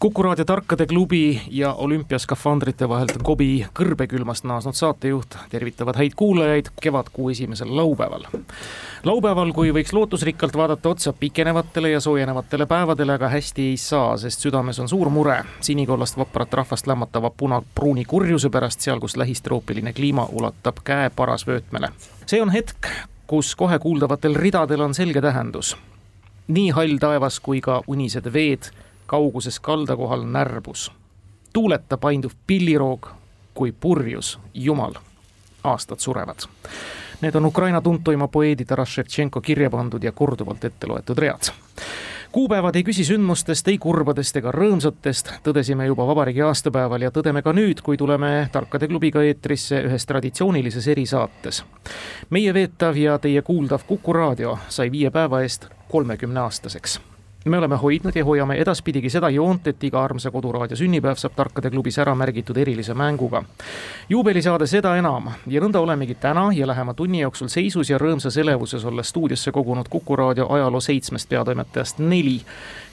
Kuku raadio Tarkade klubi ja olümpiaskafandrite vahelt kobi kõrbekülmast naasnud saatejuht tervitavad häid kuulajaid kevadkuu esimesel laupäeval. laupäeval, kui võiks lootusrikkalt vaadata otsa pikenevatele ja soojenevatele päevadele, aga hästi ei saa, sest südames on suur mure sinikollast vaprat rahvast lämmatava puna-pruuni kurjuse pärast seal, kus lähistroopiline kliima ulatab käe parasvöötmele. see on hetk, kus kohe kuuldavatel ridadel on selge tähendus. nii hall taevas kui ka unised veed kauguses kalda kohal närbus. tuuleta painduv pilliroog kui purjus jumal. aastad surevad. Need on Ukraina tuntuima poeedi Taras Ševtšenko kirja pandud ja korduvalt ette loetud read kuupäevad ei küsi sündmustest, ei kurbadest ega rõõmsatest, tõdesime juba vabariigi aastapäeval ja tõdeme ka nüüd, kui tuleme Tarkade klubiga eetrisse ühes traditsioonilises erisaates. meie veetav ja teie kuuldav Kuku raadio sai viie päeva eest kolmekümne aastaseks me oleme hoidnud ja hoiame edaspidigi seda joont, et iga armsa koduraadio sünnipäev saab Tarkade klubis ära märgitud erilise mänguga. juubelisaade seda enam ja nõnda olemegi täna ja lähema tunni jooksul seisus ja rõõmsas elevuses olles stuudiosse kogunud Kuku raadio ajaloo seitsmest peatoimetajast neli,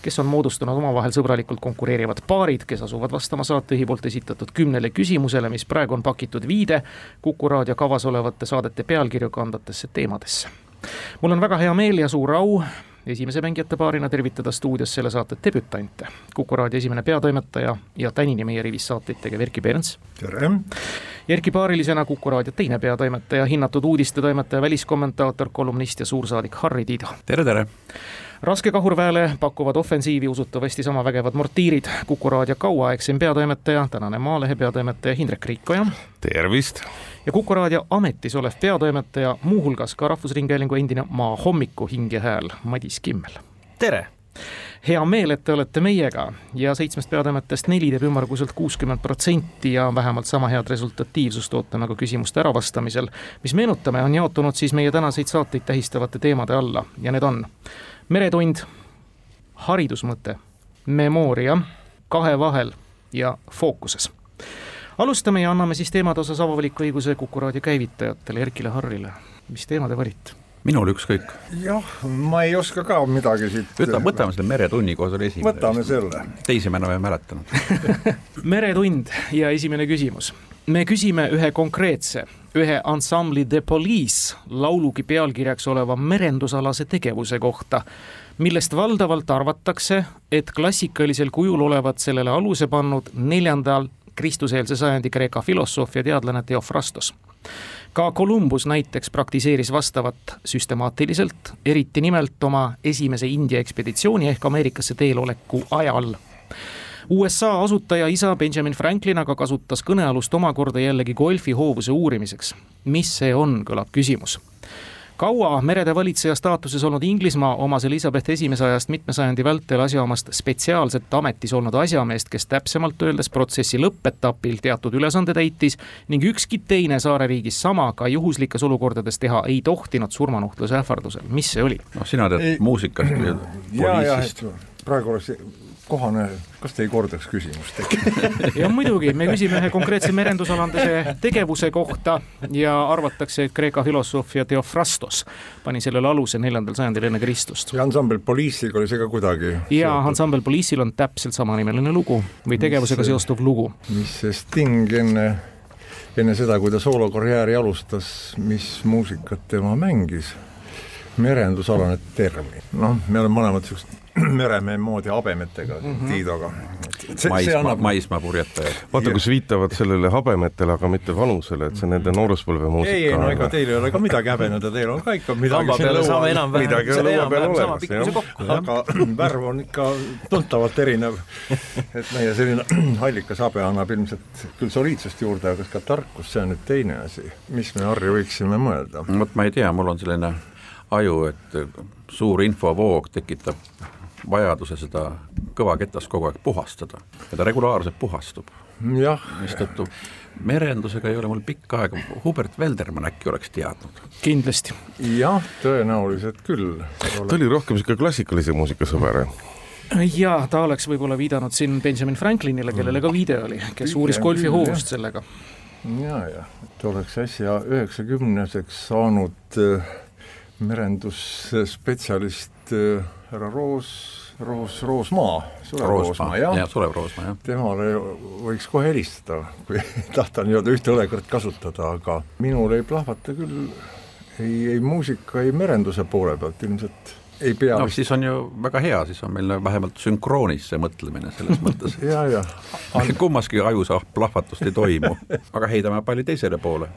kes on moodustanud omavahel sõbralikult konkureerivad paarid, kes asuvad vastama saatejuhi poolt esitatud kümnele küsimusele, mis praegu on pakitud viide Kuku raadio kavas olevate saadete pealkirju kandvatesse teemadesse mul on väga hea meel ja suur au esimese mängijate paarina tervitada stuudios selle saate debütante. kuku raadio esimene peatoimetaja ja tänini meie rivis saateid tegev Erkki Pernts. tere! Erkki paarilisena Kuku raadio teine peatoimetaja, hinnatud uudistetoimetaja, väliskommentaator, kolumnist ja suursaadik Harri Tiido. tere, tere! Raske kahurväele pakuvad ofensiivi usutavasti sama vägevad mortiirid, Kuku raadio kauaaegsem peatoimetaja, tänane Maalehe peatoimetaja Hindrek Riikoja. tervist! ja Kuku raadio ametis olev peatoimetaja, muuhulgas ka Rahvusringhäälingu endine Maa hommiku hingehääl Madis Kimmel. tere! hea meel, et te olete meiega ja seitsmest peatoimetajast neli teeb ümmarguselt kuuskümmend protsenti ja vähemalt sama head resultatiivsust ootame ka küsimuste äravastamisel, mis meenutame, on jaotunud siis meie tänaseid saateid tähistavate teemade alla ja need on meretund, haridusmõte, memooria, kahe vahel ja fookuses alustame ja anname siis teemade osas avaliku õiguse Kuku raadio käivitajatele, Erkile Harrile. mis teema te valite? minul ükskõik. jah, ma ei oska ka midagi siit. võta, võtame selle meretunni koos oli esimene. võtame selle. teisi me enam ei mäletanud meretund ja esimene küsimus. Me küsime ühe konkreetse, ühe ansambli The Police laulugi pealkirjaks oleva merendusalase tegevuse kohta millest valdavalt arvatakse, et klassikalisel kujul olevat sellele aluse pannud neljandal kristuseelse sajandi Kreeka filosoof ja teadlane Theophrastos. ka Columbus näiteks praktiseeris vastavat süstemaatiliselt, eriti nimelt oma esimese India ekspeditsiooni ehk Ameerikasse teel oleku ajal USA asutaja isa Benjamin Franklin aga kasutas kõnealust omakorda jällegi golfi hoovuse uurimiseks. mis see on, kõlab küsimus kaua merede valitseja staatuses olnud Inglismaa omas Elizabeth esimese ajast mitme sajandi vältel asjaomast spetsiaalset ametis olnud asjameest, kes täpsemalt öeldes protsessi lõppetapil teatud ülesande täitis ning ükski teine saareriigis sama ka juhuslikes olukordades teha ei tohtinud surmanuhtluse ähvardusel. mis see oli? noh, sina tead muusikast ja poliisist. praegu oleks kohane, kas te ei kordaks küsimust ja muidugi, me küsime ühe konkreetse merendusalanduse tegevuse kohta ja arvatakse, et Kreeka filosoof ja Theophrastos pani sellele aluse neljandal sajandil enne Kristust. ja ansambel Poliisiga oli see ka kuidagi? ja ansambel Poliisil on täpselt samanimeline lugu või tegevusega mis, seostuv lugu. mis see Sting enne, enne seda, kui ta soolokarjääri alustas, mis muusikat tema mängis? Merendusalane termin, noh, me oleme mõlemad siuksed meremehe moodi habemetega mm -hmm. Tiidoga. maismaa annab..., maismaa purjetajad. vaata, kus viitavad sellele habemetele, aga mitte vanusele, et see nende nooruspõlve muusika. ei, ei no ega teil ei ole ka midagi häbeneda, teil on ka ikka midagi. midagi on lõua peal olemas, jah. aga värv on ikka tuntavalt erinev. et meie selline hallikas habe annab ilmselt küll soliidsust juurde, aga kas ka tarkust, see on nüüd teine asi. mis me, Harri, võiksime mõelda? vot ma ei tea, mul on selline aju, et suur infovoog tekitab vajaduse seda kõva ketast kogu aeg puhastada ja ta regulaarselt puhastub. mistõttu merendusega ei ole mul pikka aega, Hubert Veldermann äkki oleks teadnud? kindlasti. jah, tõenäoliselt küll. ta oli rohkem niisugune klassikalise muusika sõber jaa, ta oleks võib-olla viidanud siin Benjamin Franklinile, kellele ka viide oli, kes uuris golfihoovust sellega. ja, ja, et oleks äsja üheksakümneseks saanud äh, merendusspetsialist äh, härra Roos, Roos, Roosmaa, Sulev Roosmaa, jah ja,. Sulev Roosmaa, jah. temale võiks kohe helistada, kui tahta nii-öelda ühte õlekõrt kasutada, aga minul ei plahvata küll ei, ei muusika, ei merenduse poole pealt ilmselt ei pea no vist. siis on ju väga hea, siis on meil vähemalt sünkroonis see mõtlemine selles mõttes ja, ja kummaski ajus plahvatust ei toimu, aga heidame palli teisele poole.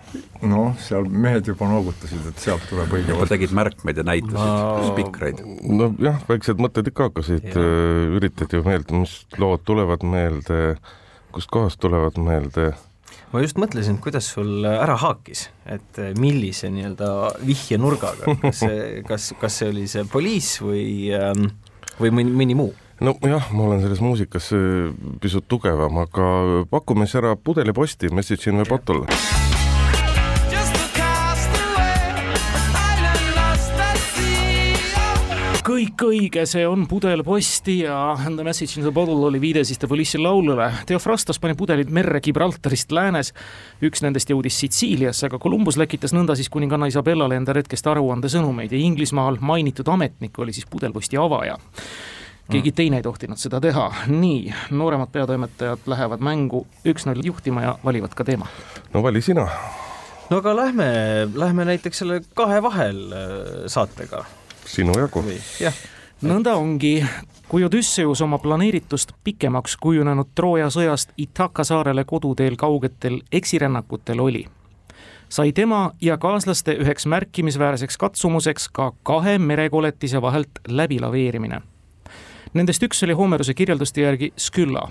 noh, seal mehed juba noogutasid, et sealt tuleb õige vastus. tegid märkmeid ja näitasid no, spikreid. nojah, väiksed mõtted ikka hakkasid, äh, üritati ju meelde, mis lood tulevad meelde, kust kohast tulevad meelde ma just mõtlesin, kuidas sul ära haakis, et millise nii-öelda vihjenurgaga, kas see, kas, kas see oli see Police või, ähm, või mõni, mõni muu? nojah, ma olen selles muusikas äh, pisut tugevam, aga pakume siis ära pudeliposti Message in the Bottle kõik õige, see on pudel posti ja The Message in the Bottle oli viide siis The Police'i laulule. Theophrastos pani pudelid merre Gibraltarist läänes, üks nendest jõudis Sitsiiliasse, aga Columbus läkitas nõnda siis kuninganna Isabellale enda retkest aruandesõnumeid ja Inglismaal mainitud ametnik oli siis pudelposti avaja keegi teine ei tohtinud seda teha. nii, nooremad peatoimetajad lähevad mängu üks-null juhtima ja valivad ka teema. no vali sina. no aga lähme, lähme näiteks selle kahe vahel äh, saatega sinu jagu. jah, nõnda ongi, kui Odüsseus oma planeeritust pikemaks kujunenud Trooja sõjast Itaka saarele koduteel kaugetel eksirännakutel oli, sai tema ja kaaslaste üheks märkimisväärseks katsumuseks ka kahe merekoletise vahelt läbilaveerimine. Nendest üks oli Homeruse kirjelduste järgi Skylla,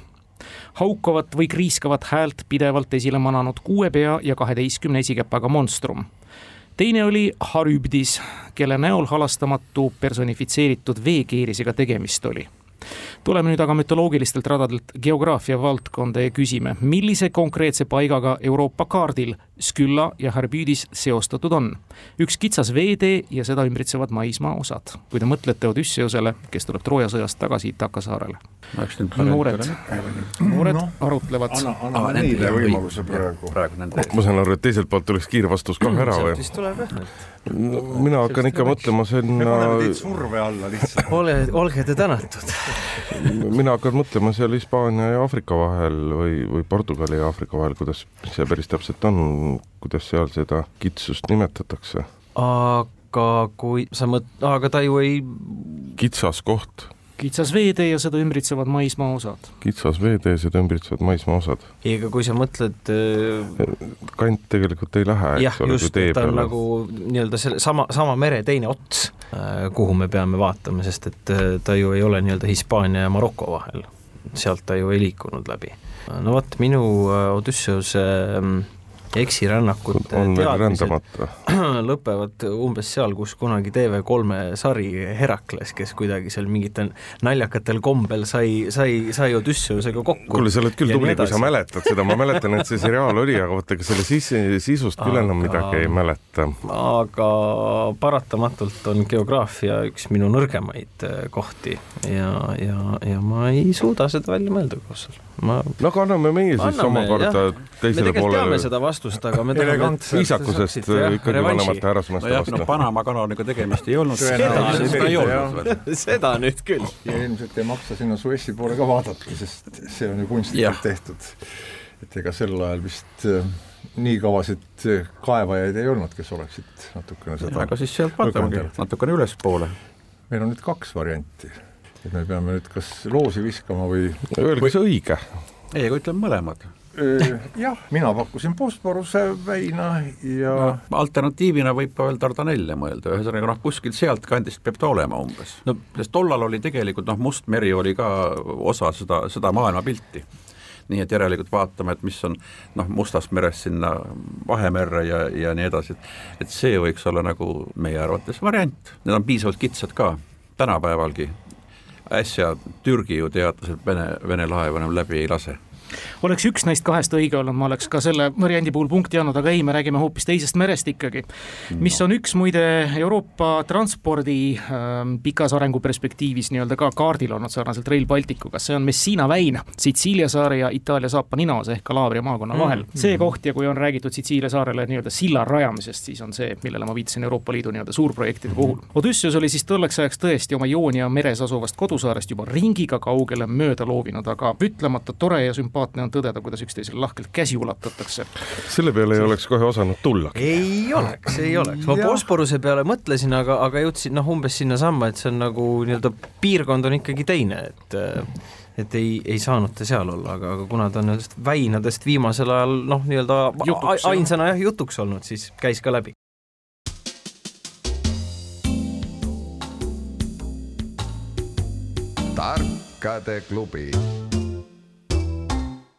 haukavat või kriiskavat häält pidevalt esile mananud kuue pea ja kaheteistkümne esikepaga monstrum teine oli Harübdis, kelle näol halastamatu personifitseeritud veekeerisega tegemist oli tuleme nüüd aga mütoloogilistelt radadelt geograafia valdkonda ja küsime, millise konkreetse paigaga Euroopa kaardil Skylla ja Harbüüdis seostatud on. üks kitsas veetee ja seda ümbritsevad maismaa osad. kui te mõtlete Odüsseusele, kes tuleb Trooja sõjast tagasi Itaka saarele. noored, noored no, arutlevad. anna, anna ah, neile võimaluse praegu. ma saan aru, et teiselt poolt tuleks kiirvastus ka ära või? sealt vist tuleb jah no, mina hakkan ikka mõtlema sinna. me paneme teid surve alla lihtsalt. ole, olge te tänatud mina hakkan mõtlema seal Hispaania ja Aafrika vahel või, või Portugali ja Aafrika vahel, kuidas see päris täpselt on, kuidas seal seda kitsust nimetatakse. aga kui sa mõt-, aga ta ju ei kitsas koht kitsas veetee ja seda ümbritsevad maismaaosad. kitsas veetee ja seda ümbritsevad maismaaosad. ei, aga kui sa mõtled äh... kant tegelikult ei lähe, eks ole, kui tee peale. nagu nii-öelda selle sama, sama mere teine ots äh,, kuhu me peame vaatama, sest et äh, ta ju ei ole nii-öelda Hispaania ja Maroko vahel. sealt ta ju ei liikunud läbi. no vot, minu Odüsseuse äh, eksirännakute teadmised lõpevad umbes seal, kus kunagi TV3 sari Herakles, kes kuidagi seal mingitel naljakatel kombel sai, sai, sai Odüsseusega kokku. kuule, sa oled küll tubli, kui sa mäletad seda, ma mäletan, et see seriaal oli, aga vaata, ega selle sisse, sisust küll enam midagi ei mäleta. aga paratamatult on geograafia üks minu nõrgemaid äh, kohti ja, ja, ja ma ei suuda seda välja mõelda seal ma no aga anname meie siis anname, omakorda teisele poolele. me tegelikult teame seda vastust, aga me tahame, viisakusest ikkagi vanemate härrasmeeste no vastu. no Panama kanaliga tegemist ei olnud. seda, nüüd küll. ja ilmselt ei maksa sinna Suessi poole ka vaadata, sest see on ju kunstlikult tehtud. et ega sel ajal vist äh, nii kavasid äh, kaevajaid ei olnud, kes oleksid natukene seda aga siis sealt vaatamegi natukene ülespoole. meil on nüüd kaks varianti et me peame nüüd kas loosi viskama või öelge see õige. ei, aga ütleme mõlemad jah, mina pakkusin Bosporuse väina ja no, alternatiivina võib ka veel Dardanelle mõelda, ühesõnaga noh, kuskilt sealtkandist peab ta olema umbes. No.. sest tollal oli tegelikult noh, Must meri oli ka osa seda, seda maailmapilti. nii et järelikult vaatame, et mis on noh, Mustast merest sinna Vahemerre ja, ja nii edasi, et et see võiks olla nagu meie arvates variant, need on piisavalt kitsad ka. Tänapäevalgi äsja Türgi ju teatas, et Vene, Vene laev enam läbi ei lase oleks üks neist kahest õige olnud, ma oleks ka selle variandi puhul punkti andnud, aga ei, me räägime hoopis teisest merest ikkagi. mis on üks muide Euroopa transpordi äh, pikas arenguperspektiivis nii-öelda ka kaardil olnud sarnaselt Rail Balticuga, see on Messina väin Sitsiilia saare ja Itaalia saapa ninaos ehk Calabria maakonna mm, vahel mm.. see koht ja kui on räägitud Sitsiilia saarele nii-öelda silla rajamisest, siis on see, millele ma viitasin Euroopa Liidu nii-öelda suurprojektide mm. puhul. Odysseus oli siis tolleks ajaks tõesti oma Joonia meres asuvast kodusaarest juba ringiga kaugele mööda loovinud, aga ütlemata tore ja sümpaatne sümpaatne on tõdeda, kuidas üksteisele lahkelt käsi ulatatakse. selle peale ei oleks kohe osanud tulla. ei oleks, ei oleks, ma Bosporuse peale mõtlesin, aga, aga jõudsin noh, umbes sinnasamma, et see on nagu nii-öelda piirkond on ikkagi teine, et et ei, ei saanud ta seal olla, aga, aga kuna ta on nendest väinadest viimasel ajal noh, nii-öelda ainsana jah jutuks olnud, siis käis ka läbi. tarkade klubi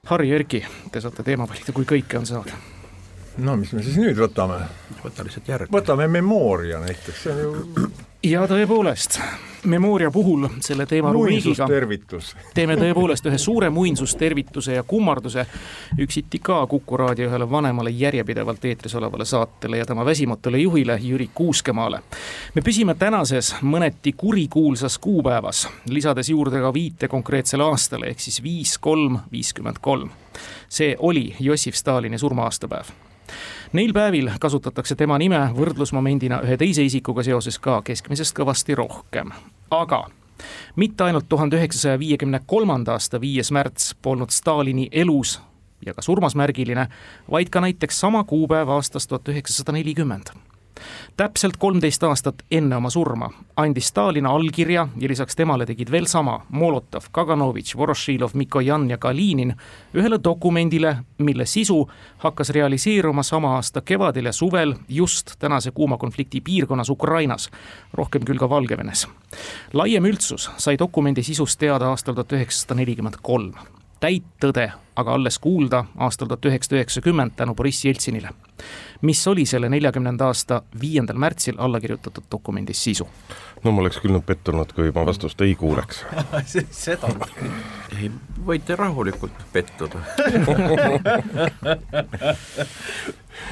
Harri Erki, te saate teema valida, kui kõike on saada. no mis me siis nüüd võtame? võta lihtsalt järgi. võtame Memoria näiteks, see on ju ja tõepoolest, Memoria puhul selle teema rubriigiga teeme tõepoolest ühe suure muinsustervituse ja kummarduse üksiti ka Kuku raadio ühele vanemale järjepidevalt eetris olevale saatele ja tema väsimatule juhile Jüri Kuuskemaale. me püsime tänases mõneti kurikuulsas kuupäevas, lisades juurde ka viite konkreetsele aastale ehk siis viis kolm viiskümmend kolm. see oli Jossif Stalini surma-aastapäev Neil päevil kasutatakse tema nime võrdlusmomendina ühe teise isikuga seoses ka keskmisest kõvasti rohkem, aga mitte ainult tuhande üheksasaja viiekümne kolmanda aasta viies märts polnud Stalini elus ja ka surmas märgiline, vaid ka näiteks sama kuupäev aastast tuhat üheksasada nelikümmend täpselt kolmteist aastat enne oma surma andis Stalin allkirja ja lisaks temale tegid veel sama Molotov, Kaganovitš, Vorošilov, Mikojan ja Kalinin ühele dokumendile, mille sisu hakkas realiseeruma sama aasta kevadel ja suvel just tänase kuuma konflikti piirkonnas Ukrainas, rohkem küll ka Valgevenes. laiem üldsus sai dokumendi sisust teada aastal tuhat üheksasada nelikümmend kolm täit tõde aga alles kuulda aastal tuhat üheksasada üheksakümmend tänu Boriss Jeltsinile. Mis oli selle neljakümnenda aasta viiendal märtsil alla kirjutatud dokumendi sisu? no ma oleks küll nüüd pettunud, kui ma vastust ei kuuleks seda ei, võite rahulikult pettuda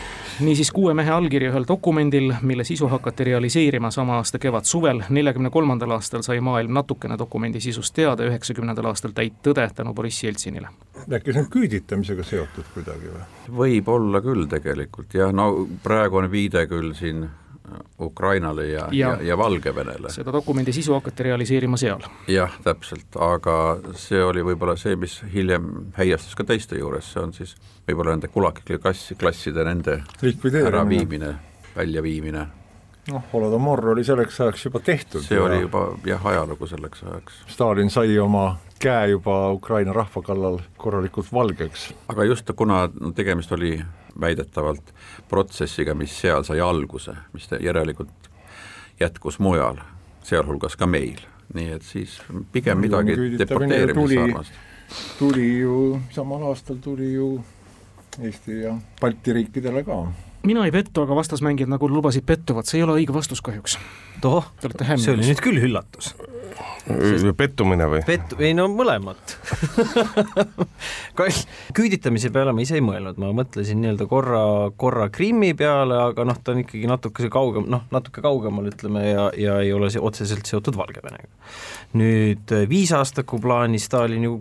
niisiis kuue mehe allkiri ühel dokumendil, mille sisu hakati realiseerima sama aasta kevad-suvel. neljakümne kolmandal aastal sai maailm natukene dokumendi sisust teada, üheksakümnendal aastal täit tõde tänu Boriss Jeltsinile. äkki see on küüditamisega seotud kuidagi või? võib olla küll tegelikult jah, no praegu on viide küll siin Ukrainale ja, ja, ja, ja Valgevenele. seda dokumendi sisu hakati realiseerima seal. jah, täpselt, aga see oli võib-olla see, mis hiljem häiastas ka teiste juures, see on siis võib-olla nende kulakliklassi, klasside nende äraviimine, väljaviimine. noh, Holodomor oli selleks ajaks juba tehtud. see ja... oli juba jah, ajalugu selleks ajaks. Stalin sai oma käe juba Ukraina rahva kallal korralikult valgeks. aga just, kuna tegemist oli väidetavalt protsessiga, mis seal sai alguse, mis järelikult jätkus mujal, sealhulgas ka meil, nii et siis pigem midagi deporteerimissarnast. tuli ju, samal aastal tuli ju Eesti ja Balti riikidele ka mina ei pettu, aga vastasmängijad nagu lubasid pettuvat, see ei ole õige vastus kahjuks. toh, see oli nüüd küll üllatus. pettumine või? Pet-, ei no mõlemat küüditamise peale ma ise ei mõelnud, ma mõtlesin nii-öelda korra, korra Krimmi peale, aga noh, ta on ikkagi natukese kaugem, noh, natuke kaugemal ütleme ja, ja ei ole see otseselt seotud Valgevenega. nüüd viisaastaku plaani Stalin ju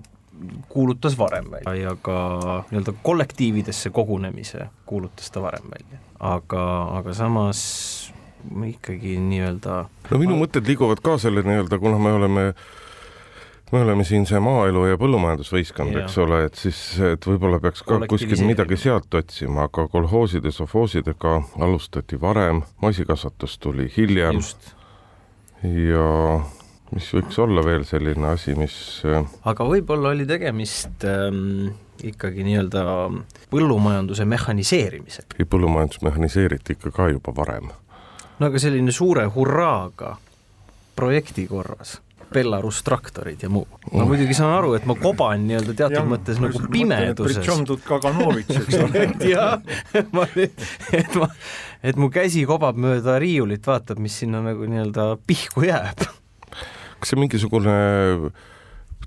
kuulutas varem välja. Ja ka nii-öelda kollektiividesse kogunemise kuulutas ta varem välja, aga, aga samas ikkagi nii-öelda no minu mõtted liiguvad ka selle nii-öelda, kuna me oleme me oleme siin see maaelu ja põllumajandusvõistkond, eks ole, et siis, et võib-olla peaks ka kuskil midagi sealt otsima, aga kolhooside, sovhoosidega alustati varem, maasikasvatus tuli hiljem. ja mis võiks olla veel selline asi, mis äh, aga võib-olla oli tegemist ähm, ikkagi nii-öelda põllumajanduse mehhaniseerimisega? ei, põllumajandus mehhaniseeriti ikka ka juba varem. no aga selline suure hurraaga projekti korras Belarus traktorid ja muu. ma oh. muidugi saan aru, et ma koban nii-öelda teatud ja, mõttes nagu pimeduses. Kaganovitš, eks ole jah, et ma, et ma, et mu käsi kobab mööda riiulit, vaatab, mis sinna nagu nii-öelda pihku jääb kas see mingisugune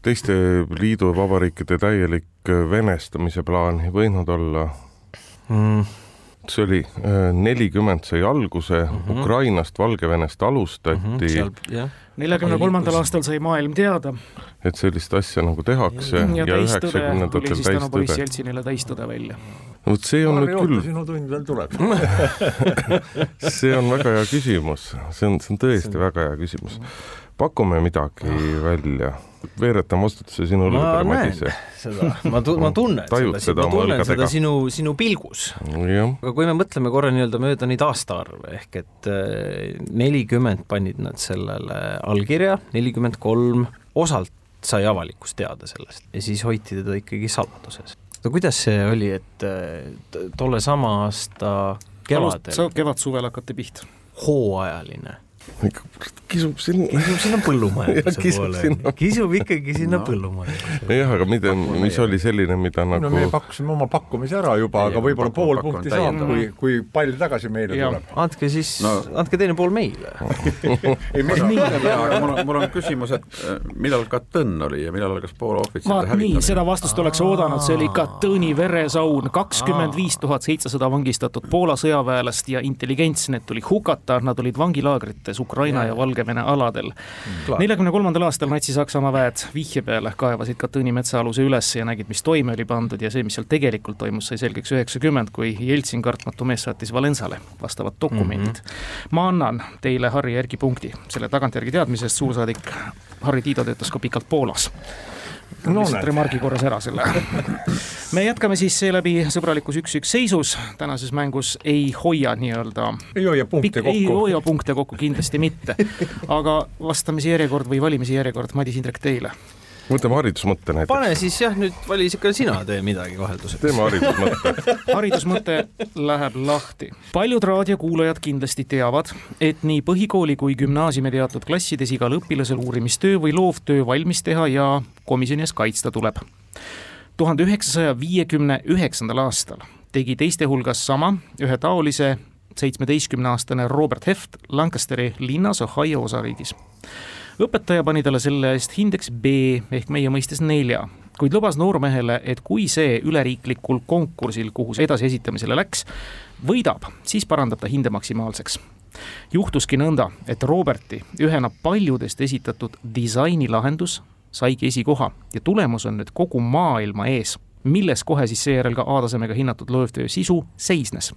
teiste liiduvabariikide täielik venestamise plaan ei võinud olla mm.? see oli äh, nelikümmend sai alguse mm, -hmm. Ukrainast, Valgevenest alustati mm. -hmm, neljakümne kolmandal aastal sai maailm teada. et sellist asja nagu tehakse ja, ja üheksakümnendatel täistõde. Jeltsinile täistõde välja. no vot see on Harri nüüd küll. sinu tund veel tuleb see on väga hea küsimus, see on, see on tõesti see on... väga hea küsimus. Pakume midagi välja veeretame vastutuse sinu õlgadele, Madise. seda, ma tu-, ma tunnen Tajud seda, ma tunnen seda sinu, sinu pilgus. aga kui me mõtleme korra nii-öelda mööda neid aastaarve, ehk et äh, nelikümmend panid nad sellele allkirja, nelikümmend kolm, osalt sai avalikkus teada sellest ja siis hoiti teda ikkagi saladuses. no kuidas see oli, et äh, tolle sama aasta kevadel kevad-suvel hakati pihta. hooajaline kisub sinna. kisub sinna põllumajanduse poole, kisub ikkagi sinna no. põllumajanduse. jah, aga mida, mis oli selline, mida nagu no me pakkusime oma pakkumise ära juba, aga võib-olla pool punkti saab, kui, kui pall tagasi meile ja. tuleb. andke siis no., andke teine pool meile ei, mis nii, aga mul on, mul on küsimus, et äh, millal Katõnn oli ja millal algas Poola ohvitseride hävitamine? seda vastust oleks oodanud, see oli Katõni veresaun, kakskümmend viis tuhat seitsesada vangistatud Poola sõjaväelast ja intelligents, need tuli hukata, nad olid vangilaagrites nendes Ukraina ja, ja Valgevene aladel. neljakümne kolmandal aastal Natsi-Saksamaa väed vihje peale kaevasid Katõni metsaaluse üles ja nägid, mis toime oli pandud ja see, mis seal tegelikult toimus, sai selgeks üheksakümmend, kui Jeltsin kartmatu mees saatis Valensale vastavad dokumendid mm. -hmm. ma annan teile, Harri Erki, punkti selle tagantjärgi teadmise eest, suursaadik Harri Tiido töötas ka pikalt Poolas no, lihtsalt remargi korras ära selle. me jätkame siis seeläbi sõbralikus üks-üks seisus, tänases mängus ei hoia nii-öelda ei hoia punkte kokku. ei hoia punkte kokku, kindlasti mitte. aga vastamise järjekord või valimise järjekord, Madis Indrek, teile võtame haridusmõtte näiteks. pane siis jah, nüüd vali ikka sina, tee midagi vahelduseks. teeme haridusmõtte haridusmõte läheb lahti. paljud raadiokuulajad kindlasti teavad, et nii põhikooli kui gümnaasiumi teatud klassides igal õpilasel uurimistöö või loovtöö valmis teha ja komisjoni ees kaitsta tuleb. tuhande üheksasaja viiekümne üheksandal aastal tegi teiste hulgas sama ühetaolise seitsmeteistkümneaastane Robert Heft Lancasteri linnas Ohio osariigis õpetaja pani talle selle eest hindeks B ehk meie mõistes nelja, kuid lubas noormehele, et kui see üleriiklikul konkursil, kuhu see edasiesitamisele läks, võidab, siis parandab ta hinde maksimaalseks juhtuski nõnda, et Roberti ühena paljudest esitatud disainilahendus saigi esikoha ja tulemus on nüüd kogu maailma ees, milles kohe siis seejärel ka A-tasemega hinnatud loovtöö sisu seisnes.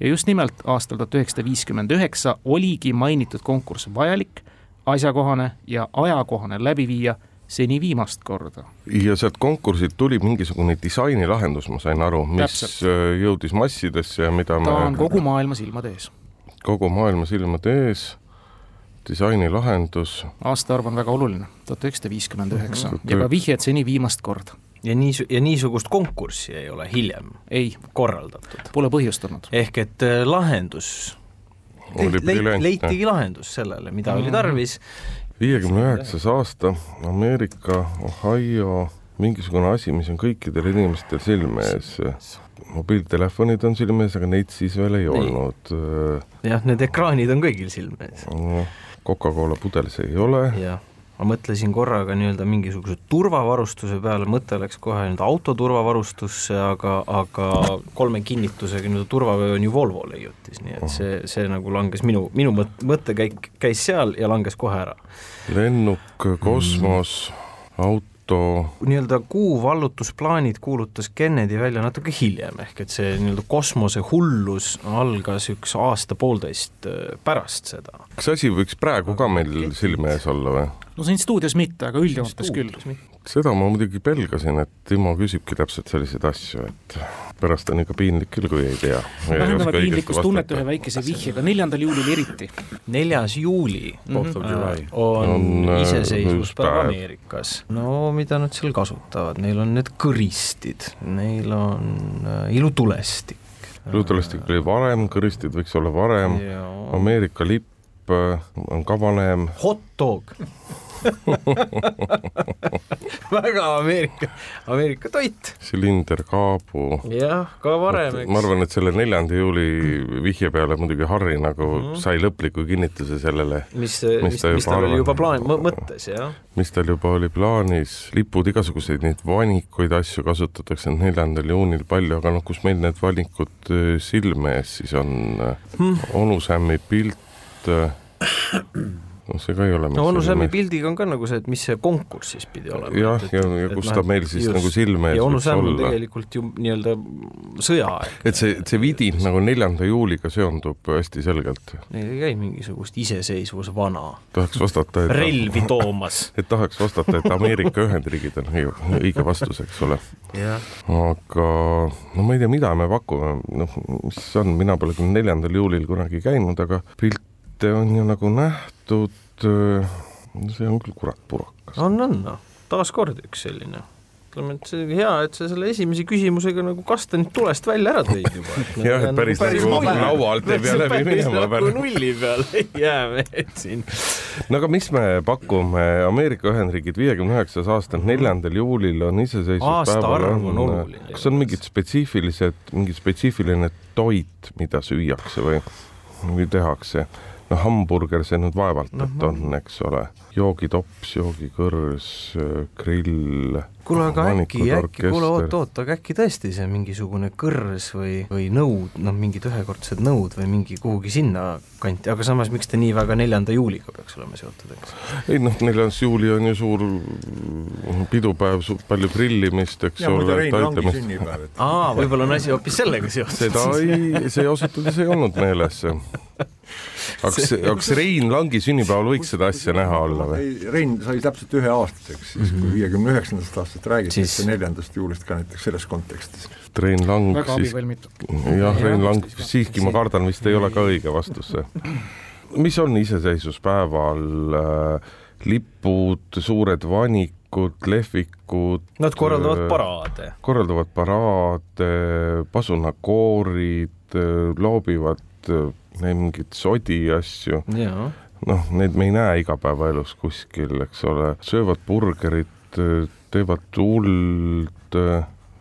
ja just nimelt aastal tuhat üheksasada viiskümmend üheksa oligi mainitud konkurss vajalik asjakohane ja ajakohane läbi viia seni viimast korda. ja sealt konkursilt tuli mingisugune disainilahendus, ma sain aru, mis Täpselt. Jõudis massidesse ja mida ta me on kogu maailma silmade ees. kogu maailma silmade ees, disainilahendus. aastaarv on väga oluline, tuhat üheksasada viiskümmend üheksa ja ka vihjed seni viimast korda ja nii, ja niisugust konkurssi ei ole hiljem ei korraldatud. Pole põhjust olnud. ehk et äh, lahendus leit, leitigi lahendus sellele, mida mm -hmm. oli mhm. tarvis. viiekümne üheksas aasta, Ameerika, Ohio, mingisugune asi, mis on kõikidel inimestel silme ees. mobiiltelefonid on silme ees, aga neid siis veel ei olnud. jah, need ekraanid on kõigil silme ees. Coca-Cola pudel see ei ole. jah ma mõtlesin korraga nii-öelda mingisuguse turvavarustuse peale, mõte läks kohe nii-öelda auto turvavarustusse, aga, aga kolme kinnitusega nii-öelda turvavöö on ju Volvo leiutis, nii et see, see nagu langes minu, minu mõt-, mõttekäik käis seal ja langes kohe ära. lennuk, kosmos mm., auto auto. nii-öelda kuu vallutusplaanid kuulutas Kennedy välja natuke hiljem, ehk et see nii-öelda kosmosehullus algas üks aasta-poolteist äh, pärast seda. kas asi võiks praegu ka meil silme ees olla või? No siin stuudios mitte, aga üldjoontes küll. seda ma muidugi pelgasin, et Timo küsibki täpselt selliseid asju, et pärast on ikka piinlik küll, kui ei tea. vähendame piinlikkust tunnet ühe väikese vihjega, neljandal juulil eriti. neljas juuli mm -hmm. on, on äh, iseseisvuspäev Ameerikas. no mida nad seal kasutavad, neil on need kõristid, neil on äh, ilutulestik. ilutulestik oli varem, kõristid võiks olla varem, Ameerika lipp on ka vanem. Hot dog väga Ameerika, Ameerika toit. silinder, kaabu. jah, ka varem, eks. ma arvan, et selle neljanda juuli vihje peale muidugi Harri nagu mm -hmm. sai lõpliku kinnituse sellele. mis, mis, mis, tal oli juba plaan, mõttes, jah. mis tal juba oli plaanis, lipud, igasuguseid neid vanikuid asju kasutatakse neljandal juunil palju, aga noh, kus meil need valikud silme ees siis on hmm. onu Sämmi pilt noh, see ka ei ole no onu Sämmi pildiga on ka nagu see, et mis see konkurss siis pidi olema. jah, ja, ja, kus ta noh, meil siis just, nagu silme ees võiks olla. tegelikult ju nii-öelda sõjaaeg. et see, see vidin nagu neljanda juuliga seondub hästi selgelt. Neil ei käi mingisugust iseseisvusvana. tahaks vastata, et relvi toomas et tahaks vastata, et Ameerika Ühendriigid on õige vastus, eks ole. aga no ma ei tea, mida me pakume, noh, mis on, mina pole küll neljandal juulil kunagi käinud, aga pilt pilte on ju nagu nähtud, äh, see on küll kurat purakas. on, on noh, taaskord üks selline ütleme, et see hea, et sa selle esimese küsimusega nagu kastanid tulest välja ära tõid juba. jah, et päris nagu laua alt ei pea läbi minema peale. nulli peale ei jää mehed siin. no aga mis me pakume, Ameerika Ühendriigid viiekümne üheksas aasta neljandal juulil on iseseisvuspäeval on, kas on mingid spetsiifilised, mingi spetsiifiline toit, mida süüakse või, või tehakse? No hamburger see nüüd vaevalt no,, et on, eks ole, joogitops, joogikõrs, grill. kuule, aga äkki, äkki, kuule oot, oot, aga äkki tõesti see mingisugune kõrs või, või nõud, noh, mingid ühekordsed nõud või mingi kuhugi sinna kanti, aga samas miks ta nii väga neljanda juuliga peaks olema seotud, eks? ei noh, neljas juuli on ju suur pidupäev, palju grillimist, eks ja, ole. aa, võib-olla on asi hoopis sellega seotud. seda ei, see ausalt öeldes ei olnud meeles kas, kas Rein Langi sünnipäeval võiks seda asja näha olla või? Rein sai täpselt üheaastaseks, siis kui mhm. viiekümne üheksandast aastast räägitakse siis... neljandast juulist ka näiteks selles kontekstis. Rein Lang väga siis, jah, Rein Lang siiski ma kardan, vist ei ole ka õige vastus see. mis on iseseisvuspäeval äh, lipud, suured vanikud, lehvikud. Nad korraldavad äh, paraade. korraldavad paraade, pasunakoorid, äh, loobivad äh, mingeid sodi asju. noh, neid me ei näe igapäevaelus kuskil, eks ole, söövad burgerit, teevad tuld,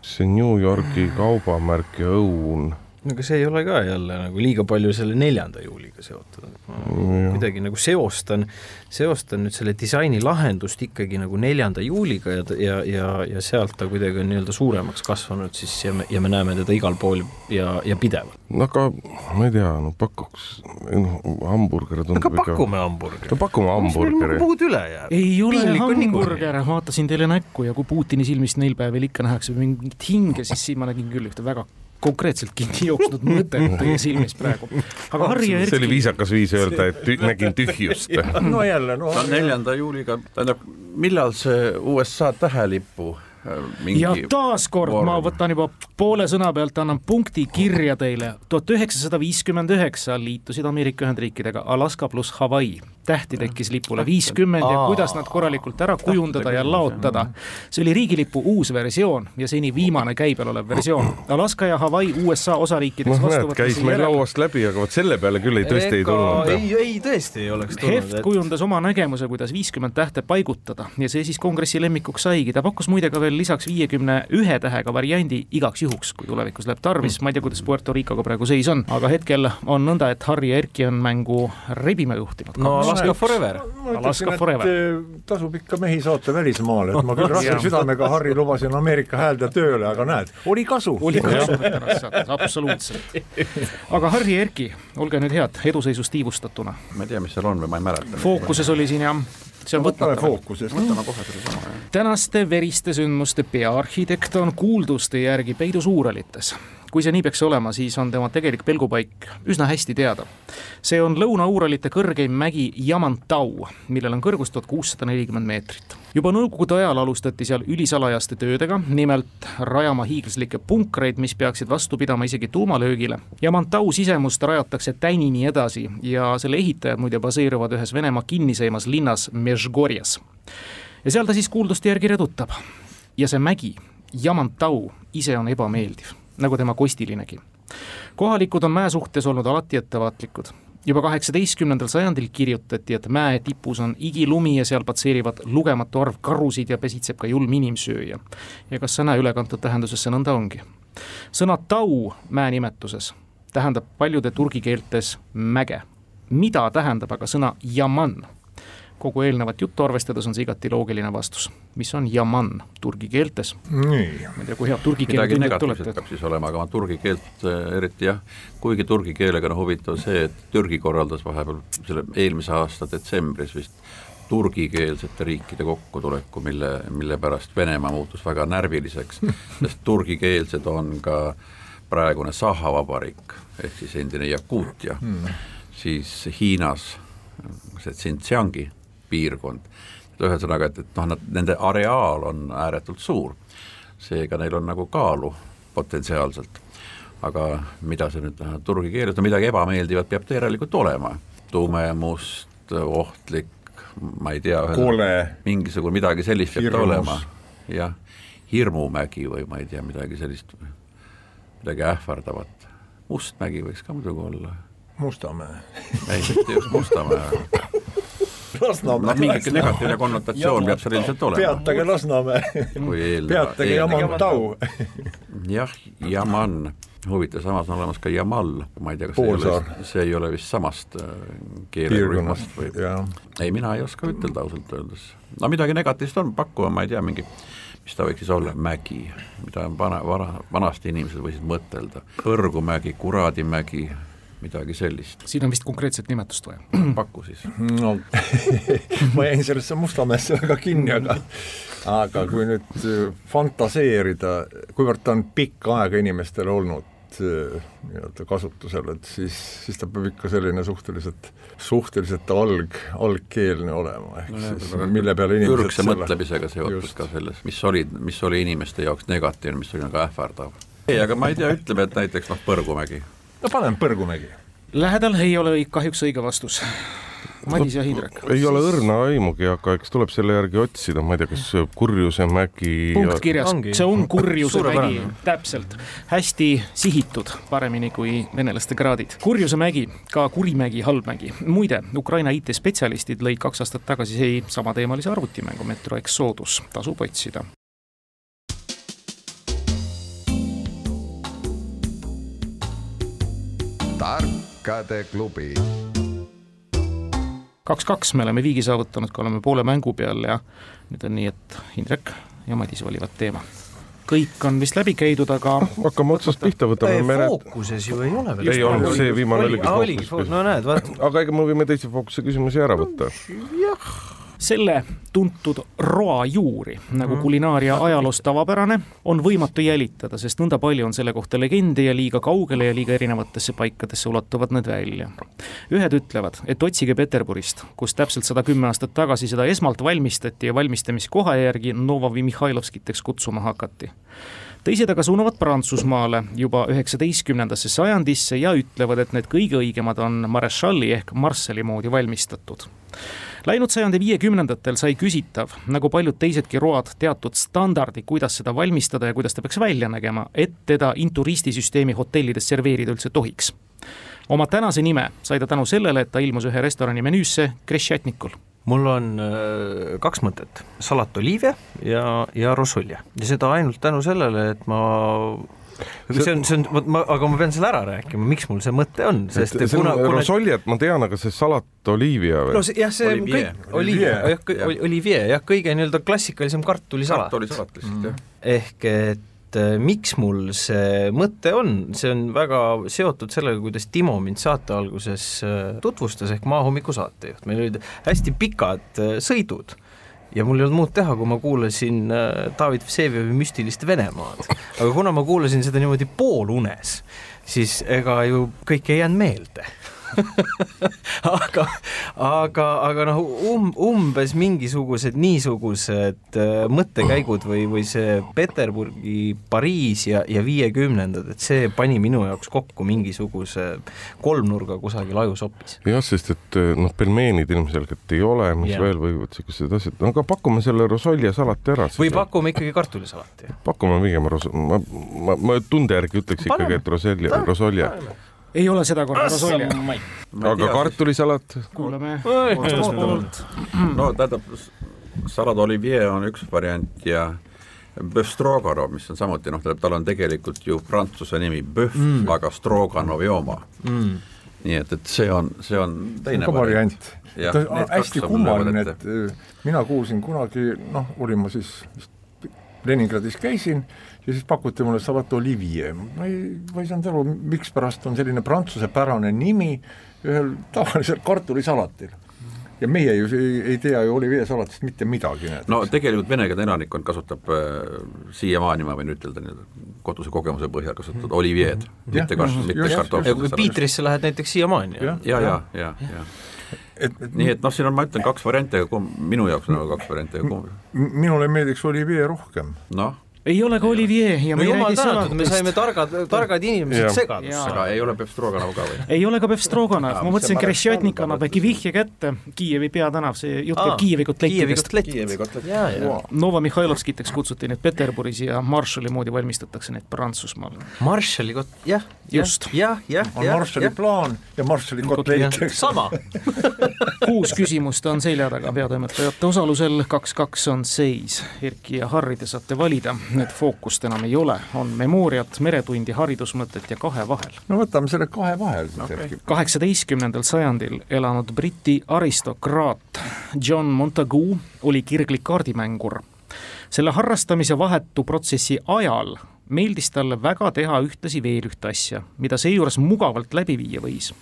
see New Yorgi kaubamärk ja õun no aga see ei ole ka jälle nagu liiga palju selle neljanda juuliga seotud, et ma kuidagi nagu seostan, seostan nüüd selle disaini lahendust ikkagi nagu neljanda juuliga ja, ja, ja, ja sealt ta kuidagi on nii-öelda suuremaks kasvanud siis ja me, ja me näeme teda igal pool ja, ja pidevalt. no aga ma ei tea, no pakuks, noh, hamburger tundub aga pakume hamburgeri. no pakume hamburgeri. muud üle jääb? ei ole hamburger, vaatasin teile näkku ja kui Putini silmist neil päevil ikka nähakse mingit hinge, siis siin ma nägin küll ühte väga konkreetselt kinni jooksnud mõtet teie silmis praegu. aga Harri ja Erki. see oli viisakas viis öelda, et tü nägin tühjust. no jälle, no. neljanda juuliga, tähendab, millal see USA tähelipu ja taaskord ma võtan juba poole sõna pealt, annan punkti kirja teile. tuhat üheksasada viiskümmend üheksa liitusid Ameerika Ühendriikidega Alaska pluss Hawaii. Tähti tekkis lipule viiskümmend ja kuidas nad korralikult ära kujundada ja laotada. see oli riigilipu uus versioon ja seni viimane käibel olev versioon. Alaska ja Hawaii USA osariikides noh, näed, käis meil järel... lauast läbi, aga vot selle peale küll ei tõesti ei tulnud. ei, ei tõesti ei oleks tulnud. Heft et... kujundas oma nägemuse, kuidas viiskümmend tähte paigutada ja see siis kongressi lemmikuks saigi. ta pakkus muide ka veel veel lisaks viiekümne ühe tähega variandi igaks juhuks, kui tulevikus läheb tarvis, ma ei tea, kuidas Puerto Ricoga praegu seis on, aga hetkel on nõnda, et Harri ja Erki on mängu rebima juhtinud. no Alaska forever. Alaska forever. Eh, tasub ikka mehi saata välismaale, et ma küll raske südamega Harri lubasin Ameerika häälde tööle, aga näed, oli kasu. oli kasu, absoluutselt. aga Harri ja Erki, olge nüüd head, eduseisus tiivustatuna. ma ei tea, mis seal on või ma ei mäleta. fookuses oli siin jah see on võtmata. fookuses. võtame kohe sellesama. tänaste veriste sündmuste peaarhitekt on kuulduste järgi peidus Uuralites. Kui see nii peaks olema, siis on tema tegelik pelgupaik üsna hästi teada. see on Lõuna-Uuralite kõrgeim mägi Yamantau, millel on kõrgus tuhat kuussada nelikümmend meetrit juba nõukogude ajal alustati seal ülisalajaste töödega, nimelt rajama hiiglaslikke punkreid, mis peaksid vastu pidama isegi tuumalöögile. ja Mantau sisemust rajatakse tänini edasi ja selle ehitajad muide baseeruvad ühes Venemaa kinniseimas linnas Mežgorjas. ja seal ta siis kuulduste järgi redutab. ja see mägi, Yamantau ise on ebameeldiv, nagu tema kostilinegi kohalikud on mäe suhtes olnud alati ettevaatlikud juba kaheksateistkümnendal sajandil kirjutati, et mäe tipus on igilumi ja seal patseerivad lugematu arv karusid ja pesitseb ka julm inimsööja. ja kas sõna ülekantud tähenduses see nõnda ongi? sõna tau mäe nimetuses tähendab paljude turgi keeltes mäge. mida tähendab aga sõna jaman? Kogu eelnevat juttu arvestades on see igati loogiline vastus. mis on jaman turgi keeltes? nii. ma ei tea, kui head turgi midagi tundjad negatiivset olete. peab siis olema, aga ma turgi keelt äh, eriti jah, kuigi turgi keelega on huvitav see, et Türgi korraldas vahepeal selle eelmise aasta detsembris vist turgikeelsete riikide kokkutuleku, mille, mille pärast Venemaa muutus väga närviliseks, sest turgikeelsed on ka praegune Saha vabariik, ehk siis endine Jakuutia mm., siis Hiinas see Xinjiangi piirkond, et ühesõnaga, et, et noh, nad, nende areaal on ääretult suur, seega neil on nagu kaalu potentsiaalselt. aga mida see nüüd tähendab turgi keeles, no midagi ebameeldivat peab ta järelikult olema, tume, must, ohtlik, ma ei tea, mingisugune midagi sellist peab ta olema, jah, hirmumägi või ma ei tea, midagi sellist, midagi ähvardavat, Mustmägi võiks ka muidugi olla, Mustamäe. ei, mitte just Mustamäe, noh, mingi negatiivne konnotatsioon peab seal ilmselt olema, peatage Lasnamäe, peatage Jamantau. jah, Yaman, huvitav, samas on olemas ka Jamal, ma ei tea, kas see ei ole, Poolsaar. see ei ole vist samast äh, keelerühmast või jah. ei, mina ei oska ütelda ausalt öeldes. no midagi negatiivset on pakkuda, ma ei tea, mingi mis ta võiks siis olla, mägi, mida on vana, vana, vanasti inimesed võisid mõtelda, Põrgumägi, Kuradimägi, midagi sellist, siin on vist konkreetset nimetust vaja. paku siis. no ma jäin sellesse Mustamäesse väga kinni, aga aga kui nüüd äh, fantaseerida, kuivõrd ta on pikka aega inimestele olnud äh, nii-öelda kasutusel, et siis, siis ta peab ikka selline suhteliselt, suhteliselt alg, algkeelne olema, ehk siis mille peale inimesed ürgse mõtlemisega seotud ka selles, mis oli, mis oli inimeste jaoks negatiivne, mis oli nagu ähvardav. ei, aga ma ei tea, ütleme, et näiteks noh, Põrgumägi no paneme Põrgumägi. Lähedal ei ole kahjuks õige vastus. Madis ja Hindrek. ei ole õrna aimugi, aga eks tuleb selle järgi otsida, ma ei tea, kas Kurjuse mägi punkt kirjas, see on kurjuse mägi, täpselt. hästi sihitud, paremini kui venelaste kraadid. kurjuse mägi, ka Kurimägi, Halbmägi. muide, Ukraina IT-spetsialistid lõid kaks aastat tagasi see samateemalise arvutimängu Metro Exodus, tasub otsida. Tarkade klubi. kaks-kaks me oleme viigi saavutanud, kui oleme poole mängu peal ja nüüd on nii, et Hindrek ja Madis valivad teema. kõik on vist läbi käidud, aga hakkame otsast pihta, võtame mere, fookuses ju ei ole veel. Ei olnud, see viimane oligi oligi fookus. fookus, no näed, vaat aga ega me võime teise fookuse küsimusi ära võtta. Selle tuntud roa juuri, nagu kulinaaria ajaloos tavapärane, on võimatu jälitada, sest nõnda palju on selle kohta legende ja liiga kaugele ja liiga erinevatesse paikadesse ulatuvad need välja. ühed ütlevad, et otsige Peterburist, kus täpselt sada kümme aastat tagasi seda esmalt valmistati ja valmistamiskoha järgi Novovi Mihhailovskiteks kutsuma hakati teised aga suunavad Prantsusmaale juba üheksateistkümnendasse sajandisse ja ütlevad, et need kõige õigemad on Marechal'i ehk Marshalli moodi valmistatud. Läinud sajandi viiekümnendatel sai küsitav, nagu paljud teisedki road, teatud standardi, kuidas seda valmistada ja kuidas ta peaks välja nägema, et teda inturistisüsteemi hotellides serveerida üldse tohiks. oma tänase nime sai ta tänu sellele, et ta ilmus ühe restorani menüüsse Kresšetnikul mul on äh, kaks mõtet, salat oliivia ja, ja rosolje ja seda ainult tänu sellele, et ma see on, see on, vot ma, aga ma pean selle ära rääkima, miks mul see mõte on, sest see on rosoljet ma tean, aga see salat oliivia või no? see, jah, see Olivier. kõik, oliivia, jah, oliivia, jah, kõige nii-öelda klassikalisem kartulisalat. kartulisalat lihtsalt jah. ehk et äh, miks mul see mõte on, see on väga seotud sellega, kuidas Timo mind saate alguses äh, tutvustas, ehk Maahommiku saatejuht, meil olid hästi pikad äh, sõidud ja mul ei olnud muud teha, kui ma kuulasin äh, David Vseviavi müstilist Venemaad. aga kuna ma kuulasin seda niimoodi poolunes, siis ega ju kõik ei jäänud meelde aga, aga, aga noh, um, umbes mingisugused niisugused äh, mõttekäigud või, või see Peterburgi, Pariis ja, ja viiekümnendad, et see pani minu jaoks kokku mingisuguse kolmnurga kusagil ajusopis. jah, sest et noh, pelmeenid ilmselgelt ei ole, mis yeah. veel võivad siuksed asjad, no aga pakume selle rosolje salati ära. või pakume ikkagi kartulisalati. pakume pigem ros-, ma, ma, ma tunde järgi ütleks ikkagi, et rosolje, rosolje. Ei ole seda korda rosolje. aga kartulisalat? kuulame poolt. no tähendab, salad olivier on üks variant ja Bœuf Stroganov, mis on samuti noh, tal on tegelikult ju prantsuse nimi Bœuf mm., aga Stroganovi oma mm nii et, et see on, see on teine ka variant. on hästi kummaline, et mina kuulsin kunagi, noh, olin ma siis Leningradis käisin ja siis pakuti mulle Savat Olivier, ma ei, ma ei saanud aru, mikspärast on selline prantsusepärane nimi ühel tavalisel kartulisalatil ja meie ju ei, ei tea ju Olivier salatist mitte midagi. no tegelikult venekeelne elanikkond kasutab äh, siiamaani, ma võin ütelda nii-öelda koduse kogemuse põhjal kasutada mm. Olivier'd, mitte kar-, mitte kartoflit. kui Piitrisse lähed näiteks siiamaani. ja, ja, ja, ja, ja. Et, et, nii et noh, siin on, ma ütlen, kaks varianti, aga kumb, minu jaoks on nagu kaks varianti, aga kumb minule meeldiks Olivier rohkem. noh ei ole ka Olivier ja me no, ei räägi salatist. me saime targad, targad inimesed segadusse. aga ei ole Befstroganov ka või? ei ole ka Befstroganov, ma mõtlesin Kresjotnik annab äkki vihje kätte, Kiievi peatänav, see jutt käib. Kiievi kotlettidest. Nova Mihhailovskiteks kutsuti neid Peterburis ja Marshalli moodi valmistatakse neid Prantsusmaal. Marshalli kot-, jah, just. jah, jah, jah. on Marshalli plaan ja Marshalli kotlett. sama kuus küsimust on selja taga peatoimetajate osalusel, kaks-kaks on seis. Erki ja Harri te saate valida nüüd fookust enam ei ole, on memooriat, meretundi, haridusmõtet ja kahe vahel. no võtame selle kahe vahel siis okay. äkki. kaheksateistkümnendal sajandil elanud Briti aristokraat John Montagu oli kirglik kaardimängur. selle harrastamise vahetu protsessi ajal meeldis talle väga teha ühtlasi veel ühte asja, mida seejuures mugavalt läbi viia võis.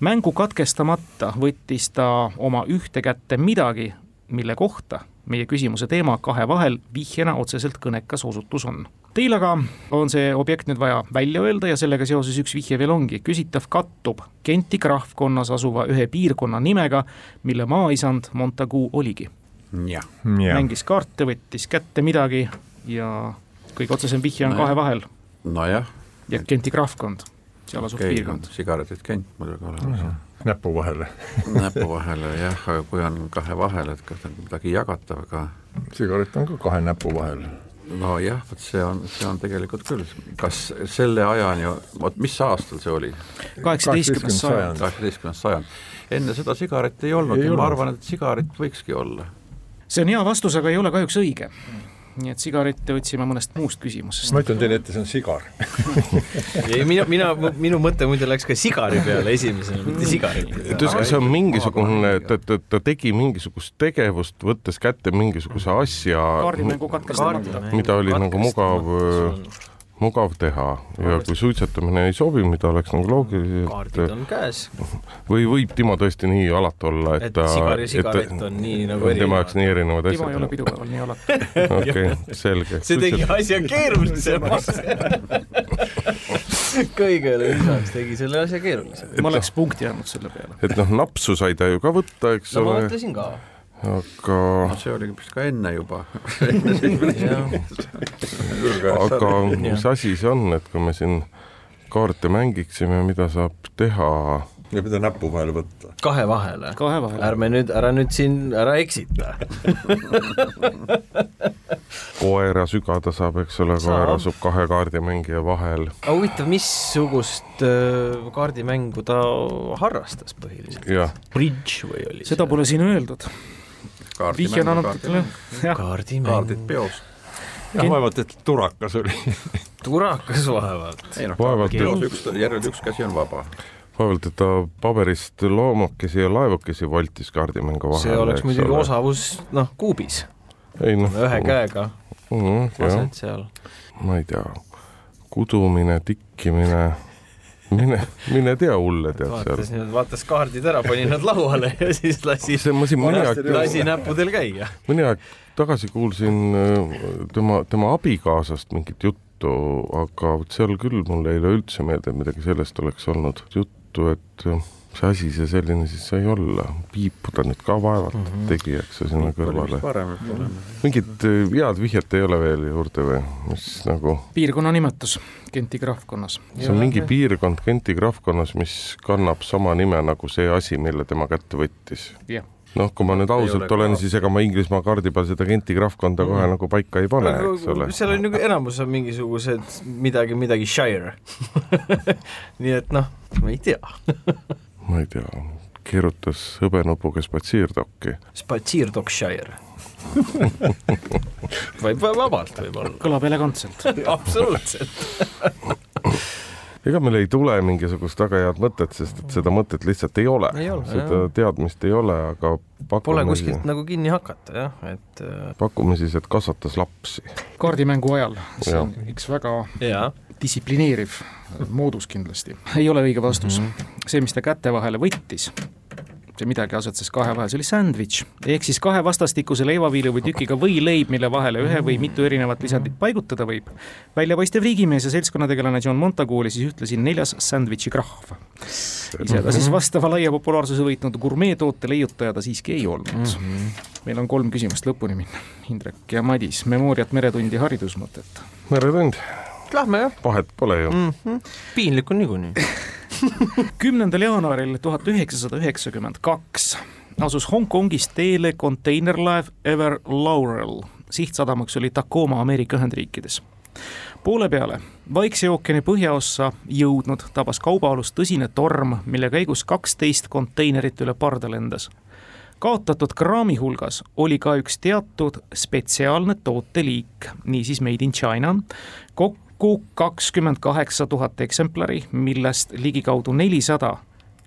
mängu katkestamata võttis ta oma ühte kätte midagi, mille kohta meie küsimuse teema kahe vahel vihjena otseselt kõnekas osutus on. Teil aga on see objekt nüüd vaja välja öelda ja sellega seoses üks vihje veel ongi, küsitav kattub Genti krahvkonnas asuva ühe piirkonna nimega, mille maaisand Montagu oligi. mängis kaarte, võttis kätte midagi ja kõige otsesem vihje on no kahe vahel. nojah. ja Genti krahvkond, seal asub okay, piirkond. sigaretid Gent muidugi olemas no näpu vahele näpu vahele jah, aga kui on kahe vahel, et kas on midagi jagatav ka. sigaret on ka kahe näpu vahel. nojah, vot see on, see on tegelikult küll, kas selle ajani, vot mis aastal see oli? kaheksateistkümnes sajand. kaheksateistkümnes sajand. enne seda sigaretti ei olnud ei ja ma arvan, et sigaret võikski olla. see on hea vastus, aga ei ole kahjuks õige nii et sigarette võtsime mõnest muust küsimusest. ma ütlen teile ette, see on sigar ei, mina, mina, minu mõte muide läks ka sigari peale esimesena, mitte sigaret. ta ütles, et see on mingisugune, ta, ta, ta tegi mingisugust tegevust, võttes kätte mingisuguse asja, mida oli nagu mugav mugav teha ja kui suitsetamine ei sobi, mida oleks nagu loogiline. kaardid on käes. või võib Timo tõesti nii alatu olla, et, et ta. sigar ja sigaret on nii nagu erinevad. tema jaoks nii erinevad asjad. Timo ei ole pidupäeval nii alatu. okei, selge. see tegi asja keerulisemaks kõigele lisaks tegi selle asja keerulisemaks. ma oleks punkti andnud selle peale. et noh, napsu sai ta ju ka võtta, eks no, ole. ma mõtlesin ka aga no see oli vist ka enne juba aga mis asi see on, et kui me siin kaarte mängiksime, mida saab teha ja mida näpu vahele võtta? kahe vahele. kahe vahele. ärme nüüd, ära nüüd siin, ära eksita koera sügada saab, eks ole, koer asub kahe kaardimängija vahel. aga huvitav, missugust äh, kaardimängu ta harrastas põhiliselt? Bridge või oli seda see? pole siin öeldud vihje on andnud natukene. kaardid peos. jah, vaevalt, et turakas oli turakas vaevalt. ei noh, kaardid peos, üks, järjel üks käsi on vaba vaevalt, et ta paberist loomakesi ja laevakesi voltis kaardimängu vahele. see oleks muidugi osavus, noh, kuubis. ei noh. ühe käega mm, lased seal. ma ei tea, kudumine, tikkimine mine, mine tea hulle tead vaatas seal. vaatas kaardid ära, pani nad lauale ja siis lasi, lasi näppudel käia. mõni aeg tagasi kuulsin äh, tema, tema abikaasast mingit juttu, aga vot seal küll mul ei ole üldse meelde, et midagi sellest oleks olnud juttu, et äh, mis asi see selline siis sai olla, piipu ta nüüd ka vaevalt mm -hmm. tegi, eks ju, sinna kõrvale. mingit äh, head vihjet ei ole veel juurde või, mis nagu? piirkonna nimetus Genti krahvkonnas. see on mingi piirkond Genti krahvkonnas, mis kannab sama nime nagu see asi, mille tema kätte võttis. jah, noh, kui ma nüüd ausalt olen, siis ega ma Inglismaa kaardi peal seda Genti krahvkonda kohe mm. nagu paika ei pane, eks ole. seal on ju enamus on mingisugused midagi, midagi Shire nii et noh, ma ei tea ma ei tea, keerutas hõbenupuga spatsiirdokki. spatsiirdokk Shire võib vabalt võib-olla. kõlab elegantselt absoluutselt ega meil ei tule mingisugust väga head mõtet, sest et seda mõtet lihtsalt ei ole, seda jah. teadmist ei ole, aga Pole kuskilt nagu kinni hakata jah, et äh, pakume siis, et kasvatas lapsi. kaardimängu ajal, see on üks väga ja. Distsiplineeriv moodus kindlasti, ei ole õige vastus mm. -hmm. see, mis ta käte vahele võttis, mitte midagi asetses kahe vahel, see oli sandwich. ehk siis kahe vastastikuse leivaviilu või tükiga võileib, mille vahele ühe või mitu erinevat lisandit paigutada võib. väljapaistev riigimees ja seltskonnategelane John Montagu oli siis ühtlasi neljas sandwichi krahv. ise ta siis vastava laia populaarsuse võitnud gurmeetoote leiutaja ta siiski ei olnud mm. -hmm. meil on kolm küsimust lõpuni minna. Indrek ja Madis, Memooriat, Meretundi, haridusmõtet. meretund. Lähme jah. vahet pole ju mm. -hmm. piinlik on niikuinii kümnendal jaanuaril tuhat üheksasada üheksakümmend kaks asus Hongkongist teele konteinerlaev Ever Laurel, sihtsadamaks oli Tacoma Ameerika Ühendriikides. poole peale Vaikse ookeani põhjaossa jõudnud tabas kaubaalust tõsine torm, mille käigus kaksteist konteinerit üle parda lendas kaotatud kraami hulgas oli ka üks teatud spetsiaalne tooteliik, niisiis made in China, kokku kokku kakskümmend kaheksa tuhat eksemplari, millest ligikaudu nelisada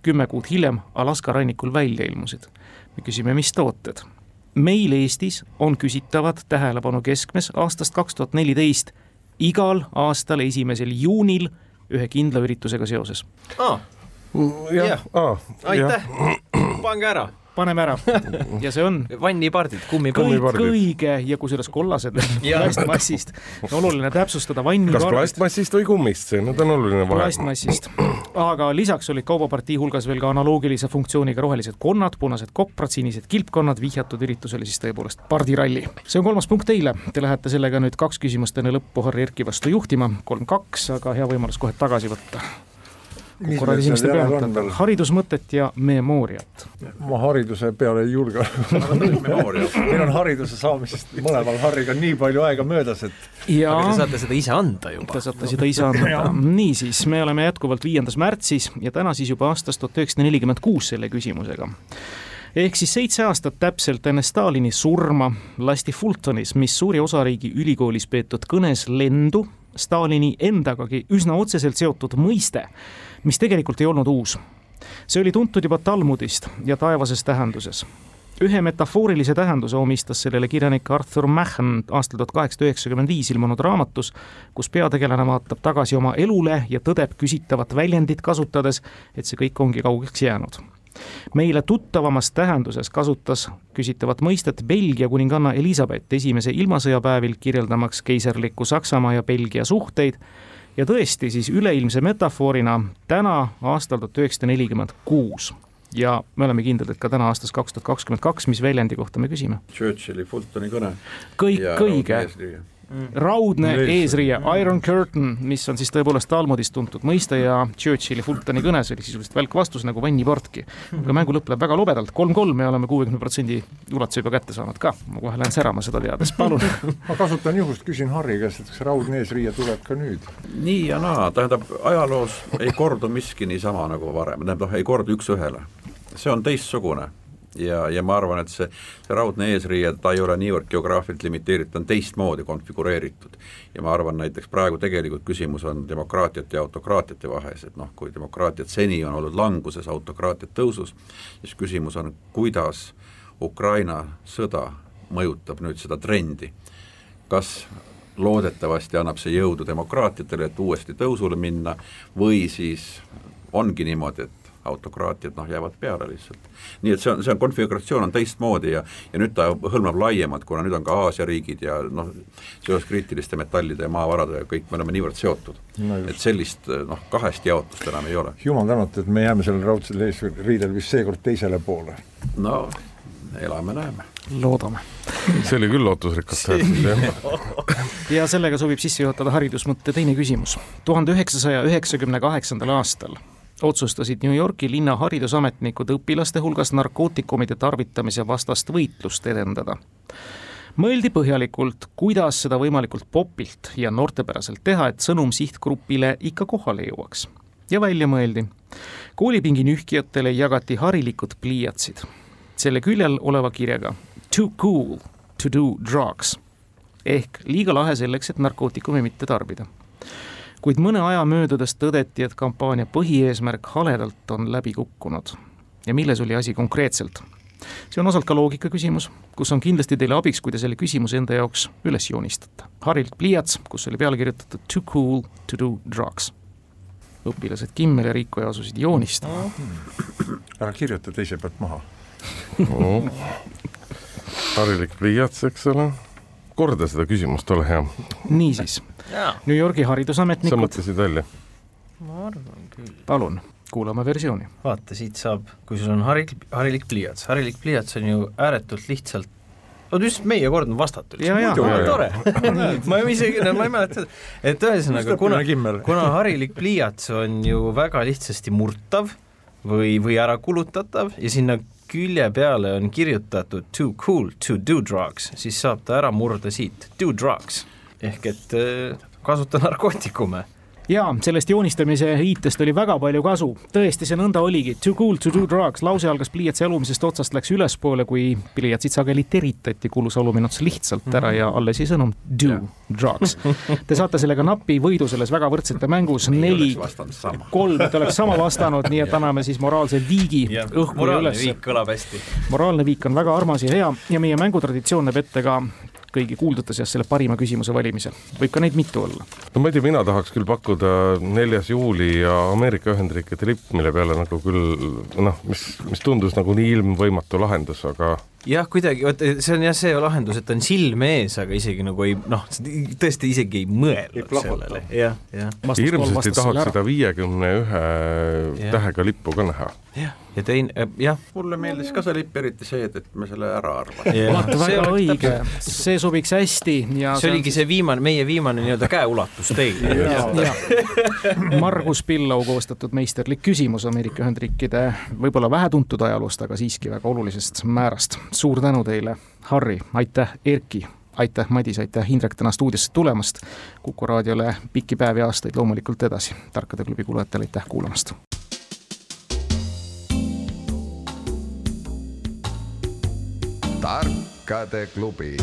kümme kuud hiljem Alaska rannikul välja ilmusid. me küsime, mis tooted? meil Eestis on küsitavad tähelepanu keskmes aastast kaks tuhat neliteist igal aastal esimesel juunil ühe kindla üritusega seoses. Ah.. jah, ah, aitäh, pange ära paneme ära ja see on vannipardid, kummipardid. kõik õige ja kusjuures kollased plastmassist. oluline täpsustada vannipardid. kas plastmassist või kummist, see nüüd on oluline vahe. plastmassist, aga lisaks olid kaubapartii hulgas veel ka analoogilise funktsiooniga rohelised konnad, punased koprad, sinised kilpkonnad, vihjatud üritus oli siis tõepoolest pardiralli. see on kolmas punkt teile, te lähete sellega nüüd kaks küsimust enne lõppu Harri Erki vastu juhtima, kolm-kaks, aga hea võimalus kohe tagasi võtta korra esimeste peale, haridusmõtet ja memooriat. ma hariduse peale ei julge. Meil on hariduse saamisest mõlemal Harriga nii palju aega möödas, et ja aga te saate seda ise anda juba. Te saate seda ise anda. Niisiis, me oleme jätkuvalt viiendas märtsis ja täna siis juba aastast tuhat üheksasada nelikümmend kuus selle küsimusega. Ehk siis seitse aastat täpselt enne Stalini surma lasti Fultonis, Missouri osariigi ülikoolis peetud kõnes lendu Stalini endagagi üsna otseselt seotud mõiste mis tegelikult ei olnud uus. see oli tuntud juba Talmudist ja taevases tähenduses. ühe metafoorilise tähenduse omistas sellele kirjanik Arthur Machen aastal tuhat kaheksasada üheksakümmend viis ilmunud raamatus, kus peategelane vaatab tagasi oma elule ja tõdeb küsitavat väljendit kasutades, et see kõik ongi kaugeks jäänud meile tuttavamas tähenduses kasutas küsitavat mõistet Belgia kuninganna Elizabeth esimese ilmasõjapäevil kirjeldamaks keiserliku Saksamaa ja Belgia suhteid ja tõesti siis üleilmse metafoorina täna aastal tuhat üheksasada nelikümmend kuus ja me oleme kindlad, et ka täna aastas kaks tuhat kakskümmend kaks, mis väljendi kohta me küsime? Churchilli Fultoni kõne. kõik õige Mm. raudne eesriie, Iron Curtain, mis on siis tõepoolest Talmudist tuntud mõiste ja Churchilli Fultoni kõnes oli sisuliselt välk vastus nagu vanniportki. aga mängu lõpp läheb väga lobedalt, kolm-kolm, me oleme kuuekümne protsendi ulatuse juba kätte saanud ka, ma kohe lähen särama seda teades, palun ma kasutan juhust, küsin Harri käest, et kas raudne eesriie tuleb ka nüüd? nii ja naa, tähendab, ajaloos ei kordu miski niisama nagu varem, tähendab, ei kordu üks-ühele. see on teistsugune ja, ja ma arvan, et see, see raudne eesriie, ta ei ole niivõrd geograafiliselt limiteeritud, ta on teistmoodi konfigureeritud. ja ma arvan, näiteks praegu tegelikult küsimus on demokraatiate ja autokraatiate vahes, et noh, kui demokraatiad seni on olnud languses, autokraatiad tõusus, siis küsimus on, kuidas Ukraina sõda mõjutab nüüd seda trendi. kas loodetavasti annab see jõudu demokraatiatele, et uuesti tõusule minna, või siis ongi niimoodi, et autokraatiad noh, jäävad peale lihtsalt. nii et see on, see on, konfiguratsioon on teistmoodi ja, ja nüüd ta hõlmab laiemalt, kuna nüüd on ka Aasia riigid ja noh, seoses kriitiliste metallide ja maavaradega kõik me oleme niivõrd seotud no. et sellist noh, kahest jaotust enam ei ole. jumal tänatud, et me jääme sellel raudsel eesriidel vist seekord teisele poole. no elame-näeme. loodame. see oli küll lootusrikas tähendus, jah. ja sellega sobib sisse juhatada haridusmõtte teine küsimus. tuhande üheksasaja üheksakümne kaheksandal aastal otsustasid New Yorgi linna haridusametnikud õpilaste hulgas narkootikumide tarvitamise vastast võitlust edendada. mõeldi põhjalikult, kuidas seda võimalikult popilt ja noortepäraselt teha, et sõnum sihtgrupile ikka kohale jõuaks. ja välja mõeldi. koolipingi nühkijatele jagati harilikud pliiatsid. selle küljel oleva kirjaga Too cool to do drugs ehk liiga lahe selleks, et narkootikumi mitte tarbida kuid mõne aja möödudes tõdeti, et kampaania põhieesmärk haledalt on läbi kukkunud. ja milles oli asi konkreetselt? see on osalt ka loogika küsimus, kus on kindlasti teile abiks, kui te selle küsimuse enda jaoks üles joonistate. harilik pliiats, kus oli peale kirjutatud too cool to do drugs. õpilased Kimmel ja Riikoja asusid joonistama. ära kirjuta teise pealt maha no.. harilik pliiats, eks ole. Korda seda küsimust, ole hea. niisiis New Yorgi haridusametnikud. sa mõtlesid välja? ma arvan küll. palun, kuulame versiooni. vaata, siit saab, kui sul on harilik, harilik pliiats, harilik pliiats on ju ääretult lihtsalt no just meie kord on vastatud. tore ma isegi, no ma ei mäleta, et ühesõnaga, kuna, kuna harilik pliiats on ju väga lihtsasti murtav või, või ära kulutatav ja sinna külje peale on kirjutatud too cool to do drugs, siis saab ta ära murda siit, do drugs ehk et äh, kasuta narkootikume jaa, sellest joonistamise riitest oli väga palju kasu. tõesti, see nõnda oligi. Too cool to do drugs, lause algas pliiatsi alumisest otsast, läks ülespoole, kui pliiatsid sageli teritati, kulus alumine ots lihtsalt ära ja alles jäi sõnum do yeah. drugs. Te saate sellega napi võidu selles väga võrdsete mängus, neli, kolm, et oleks sama vastanud, nii et anname siis moraalse viigi õhku ja üles. moraalne viik kõlab hästi. moraalne viik on väga armas ja hea ja meie mängutraditsioon näeb ette ka kõigi kuuldute seas selle parima küsimuse valimisel. võib ka neid mitu olla. no ma ei tea, mina tahaks küll pakkuda neljas juuli ja Ameerika Ühendriikide lipp, mille peale nagu küll noh, mis, mis tundus nagu nii ilmvõimatu lahendus, aga jah, kuidagi, vot see on jah see lahendus, et on silme ees, aga isegi nagu ei noh, tõesti isegi ei mõelnud sellele, jah, jah. hirmsasti tahaks seda viiekümne ühe tähega lippu ka näha. jah, ja teine, äh, jah. mulle meeldis ka see lipp, eriti see, et, et me selle ära arvasime. vaata, väga õige, see sobiks hästi ja see oligi see viimane, meie viimane nii-öelda käeulatus teile. Margus Pillau koostatud meisterlik küsimus Ameerika Ühendriikide võib-olla vähetuntud ajaloost, aga siiski väga olulisest määrast suur tänu teile, Harri, aitäh, Erki, aitäh, Madis, aitäh, Indrek, täna stuudiosse tulemast. kuku raadiole pikki päevi aastaid loomulikult edasi. tarkade klubi kuulajatele aitäh kuulamast. tarkade klubi